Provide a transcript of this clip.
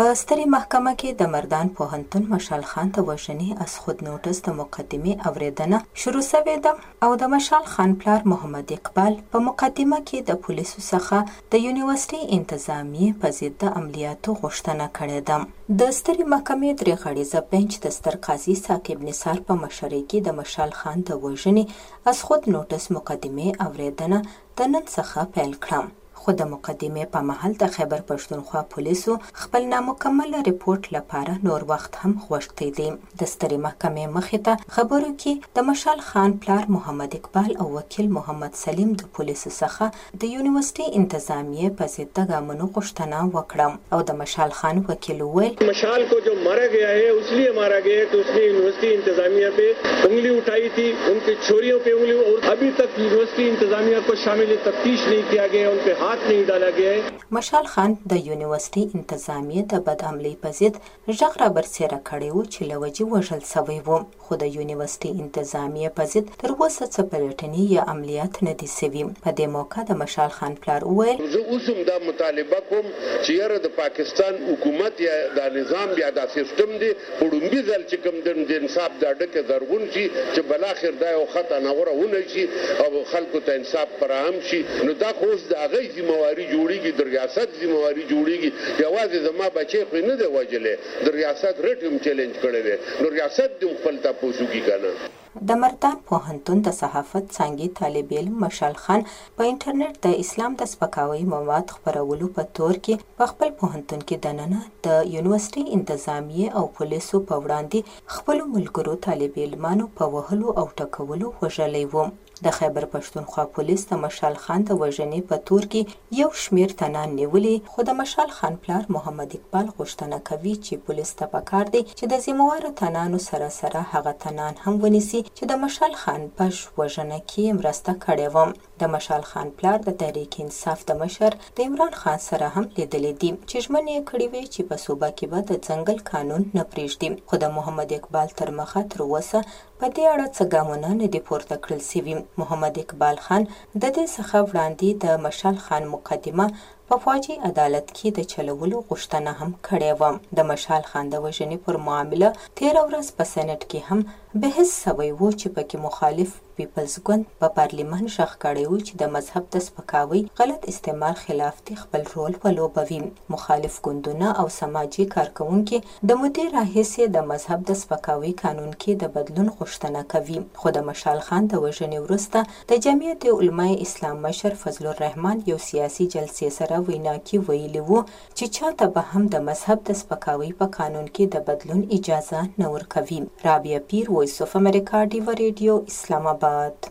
په سترې محکمه کې د مردان پوهنتون مشال خان ته وژنې از خود نوټس د مقدمې اورېدنه شروع شوې ده او د مشال خان پلار محمد اقبال په مقدمه کې د پولیسو څخه د یونیورسټۍ انتظامیې په ضد د عملیاتو غوښتنه کړې ده. د سترې محکمې درې غړیزه بنچ د ستر قاضي ثاقب نثار په مشرۍ کې د مشال خان د وژنې از خود نوټس مقدمې اورېدنه د نن څخه پیل کړه. خو د مقدمې په مهال د خیبر پښتونخوا پولیسو خپل نامکمل رپورټ لپاره نور وخت هم غوښتی دی. د سترې محکمې مخې ته خبرو کې د مشال خان پلار محمد اقبال او وکیل محمد سلیم د پولیسو څخه د یونیورسټي انتظامیې په ضد د ګامونو غوښتنه وکړه. او د مشال خان وکیل وویل، مشال کو جو مارا ګیا هې اس لیې مارا ګیا هې که اس نې یونیورسټي انتظامیه پې انګلي اټائی تي ان پې چھوریو پې انګلي اور ابي تک یونیورسټي انتظامیه کو شامل تفتیش نهي کیا ګیا هې ان پې هاتھ نهي ډالا ګیا هې. مشال خان د یونیورسټي انتظامیې د بد عملۍ په ضد ږغ رابرسېره کړی و چې له وجې وژل شوی و، خو د یونیورسټۍ انتظامیې په ضد تر اوسه څه پلټني یا عملیات نه دي شوي. په دې موقع د مشال خان پلار وویل. زه اوس هم دا مطالبه کوم چې یاره د پاکستان حکومت یا دا نظام یا دا سیستم دې په ړومبي ځل چې کوم دنو د انصاف دا ډکې زرغون شي چې بلاخر دا یو خط انغره ونه شي او خلکو ته انصاف فراهم شي نو دا خو اوس د هغه ذمه واري جوړېږي د ریاست ذمه واري جوړېږي یوازې زما بچی خو یې نه دی وژلی د ریاست رټ یې هم چلینج کړی وی نو ریاست دې هم خپل تپوس وکړي کنه. د مردان پوهنتون د صحافت څانګې طالب علم مشال خان په انټرنېټ د اسلام د سپکاوۍ مواد خپرولو په تور کې په خپل پوهنتون کې دننه د یونیورسټۍ انتظامیې او پولیسو په وړاندې خپلو ملګرو طالب علمانو په وهلو او ټکولو وژلی و. د خیبر پښتونخوا پولیس د مشال خان د وژنې په تور کې یو شمېر تنان نیولي، خو د مشال خان پلار محمد اقبال غوښتنه کوي چې پولیس ته پکار دی چې د ذمه وارو تنانو سره سره هغه تنان هم ونیسي چې د مشال خان پژ وژنه کې یې مرسته کړې وه. د مشال خان پلار د تحریک انصاف د مشر د عمران خان سره هم لیدلي دي چې ژمنې یې کړې وې چې په صوبه کې به د ځنګل قانون نه پرېږدي، خو د محمد اقبال تر مخه تر اوسه په دې اړه څه ګامونه نه دي پورته کړل شوي. محمد اقبال خان د دې څخه وړاندې د مشال خان مقدمه په فوجي عدالت کې د چلولو غوښتنه هم کړې وه. د مشال خان د وژنې پر معامله تېره ورځ په سېنېټ کې هم بحث شوی و چې په کې مخالف پيپلز ګوند په پارليمان ږغ کړی و چې د مذهب د سپکاوۍ غلط استعمال خلاف دې خپل رول ولوبوي. مخالف ګوندونه او سماجي کارکوونکي د مودې راهیسې د مذهب د سپکاوي قانون کې د بدلون غوښتنه کوي، خو د مشال خان د وژنې وروسته د جمعیت علمای اسلام مشر فضل الرحمن یو سیاسي جلسې سره وینا کې ویلي وو چې چا ته به هم د مذهب د سپکاوي په قانون کې د بدلون اجازه نه ورکوي. رابعه پیر، وایس اف امریکا ډیوه ریډیو، اسلام اباد.